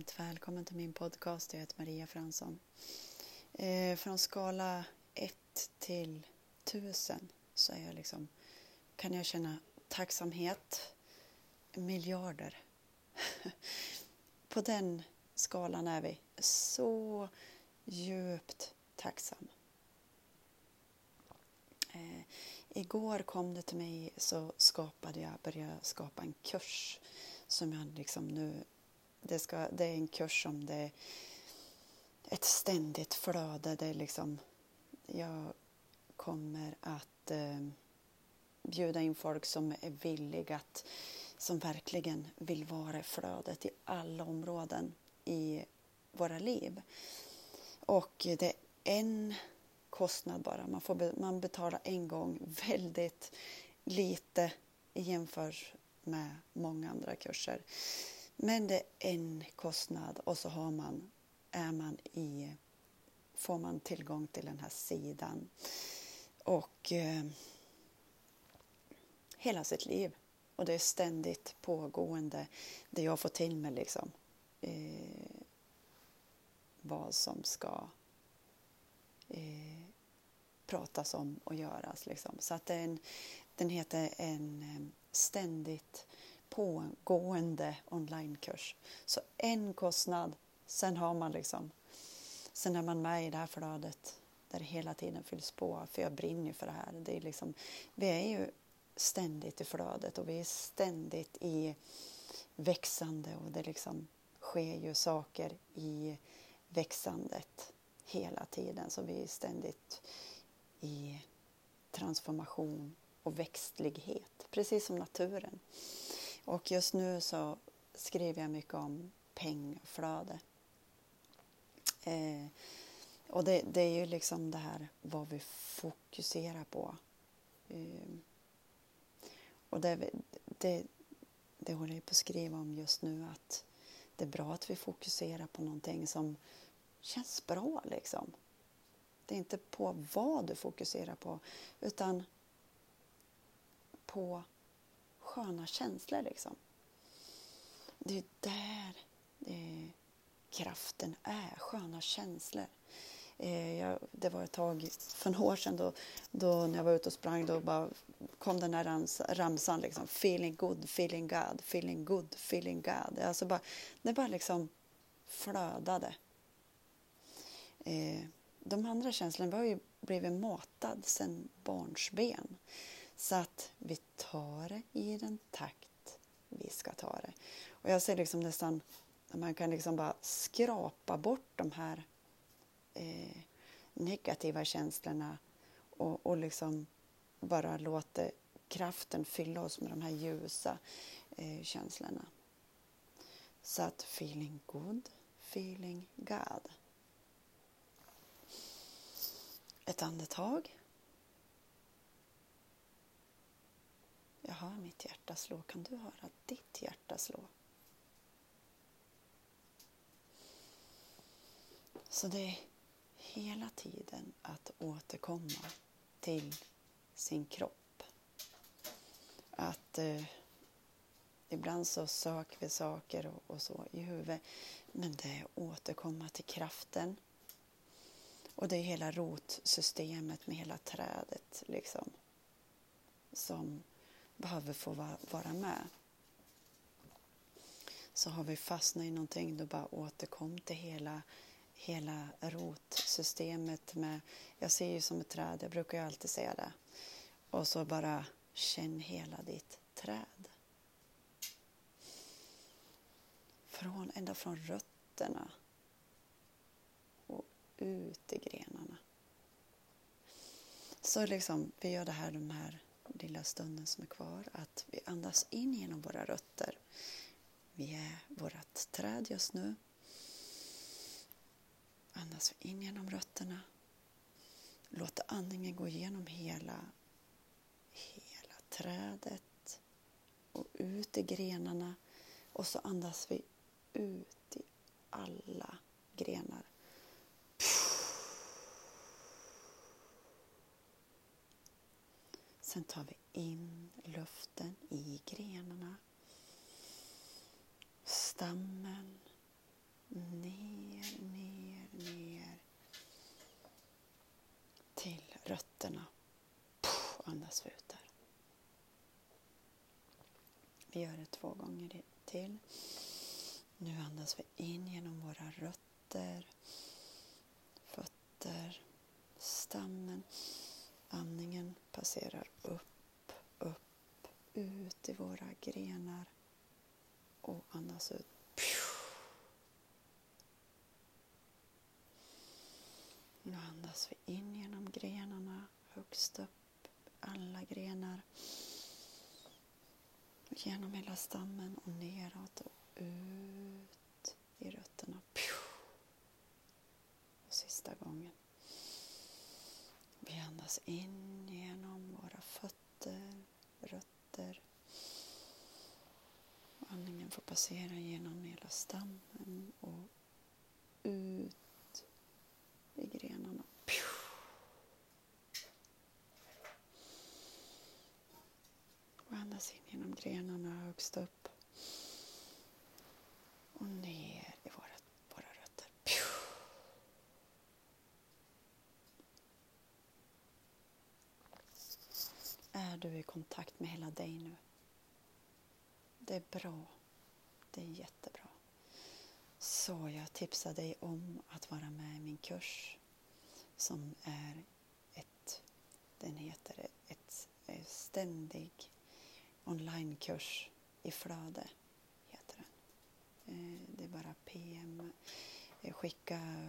varmt välkommen till min podcast. Jag heter Maria Fransson. Eh, från skala 1 till 1000 så är jag liksom, kan jag känna tacksamhet miljarder. På den skalan är vi så djupt tacksam. Eh, igår kom det till mig så skapade jag, började skapa en kurs som jag liksom nu det, ska, det är en kurs som det är ett ständigt flöde. Det är liksom, jag kommer att eh, bjuda in folk som är villiga att, som verkligen vill vara i flödet i alla områden i våra liv. Och det är en kostnad bara. Man, får, man betalar en gång väldigt lite jämfört med många andra kurser. Men det är en kostnad och så har man, är man i, får man tillgång till den här sidan. Och eh, hela sitt liv. Och det är ständigt pågående, det jag får till mig liksom. Eh, vad som ska eh, pratas om och göras. Liksom. Så att den, den heter en eh, ständigt pågående onlinekurs. Så en kostnad, sen har man liksom, sen är man med i det här flödet där det hela tiden fylls på, för jag brinner ju för det här. Det är liksom, vi är ju ständigt i flödet och vi är ständigt i växande och det liksom sker ju saker i växandet hela tiden. Så vi är ständigt i transformation och växtlighet, precis som naturen. Och just nu så skriver jag mycket om pengflöde. Eh, och det, det, är ju liksom det här vad vi fokuserar på. Eh, och det, det, det håller jag på att skriva om just nu att det är bra att vi fokuserar på någonting som känns bra liksom. Det är inte på vad du fokuserar på utan på sköna känslor liksom. Det är där det, kraften är, sköna känslor. Eh, jag, det var ett tag för några år sedan då, då när jag var ute och sprang då bara kom den här rams, ramsan liksom feeling good, feeling God, feeling good, feeling God. Alltså bara, det bara liksom flödade. Eh, de andra känslorna, vi har ju blivit matad sedan barnsben. Så att vi tar det i den takt vi ska ta det. Och jag ser liksom nästan man kan liksom bara skrapa bort de här eh, negativa känslorna och, och liksom bara låta kraften fylla oss med de här ljusa eh, känslorna. Så att feeling good, feeling God. Ett andetag. Jag hör mitt hjärta slå. Kan du höra ditt hjärta slå? Så det är hela tiden att återkomma till sin kropp. Att eh, ibland så söker vi saker och, och, så i huvudet. Men det är att återkomma till kraften. Och det är hela rotsystemet med hela trädet liksom. Som behöver få vara med. Så har vi fastnat i någonting, då bara återkom till hela, hela rotsystemet. Med, jag ser ju som ett träd, jag brukar ju alltid säga det. Och så bara känn hela ditt träd. Från, ända från rötterna och ut i grenarna. Så liksom, vi gör det här, de här lilla stunden som är kvar att vi andas in genom våra rötter. Vi är vårt träd just nu. Andas in genom rötterna. Låt andningen gå igenom hela, hela trädet och ut i grenarna. Och så andas vi ut i alla grenar. Sen tar vi in luften i grenarna, stammen, ner, ner, ner till rötterna. Puff, andas vi ut där. Vi gör det två gånger till. Nu andas vi in genom våra rötter, fötter, stammen. Andningen passerar upp, upp, ut i våra grenar och andas ut. Nu andas vi in genom grenarna, högst upp, alla grenar. Genom hela stammen och neråt och ut i rötterna. Och sista gången. Vi andas in genom våra fötter, rötter. Andningen får passera genom hela stammen och ut i grenarna. Och andas in genom grenarna högst upp. Och ner i våra, våra rötter. Är du i kontakt med hela dig nu? Det är bra. Det är jättebra. Så jag tipsar dig om att vara med i min kurs som är ett, den heter ett, ett ständig onlinekurs i flöde. Heter den. Eh, det är bara PM. Eh, skicka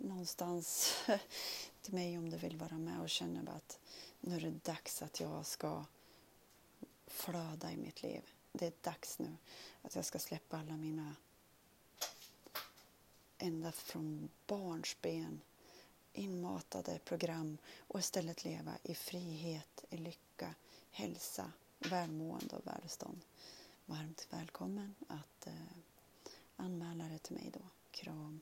någonstans till mig om du vill vara med och känner att nu är det dags att jag ska flöda i mitt liv. Det är dags nu att jag ska släppa alla mina ända från barnsben inmatade program och istället leva i frihet, i lycka, hälsa, välmående och välstånd. Varmt välkommen att eh, anmäla dig till mig då. Kram.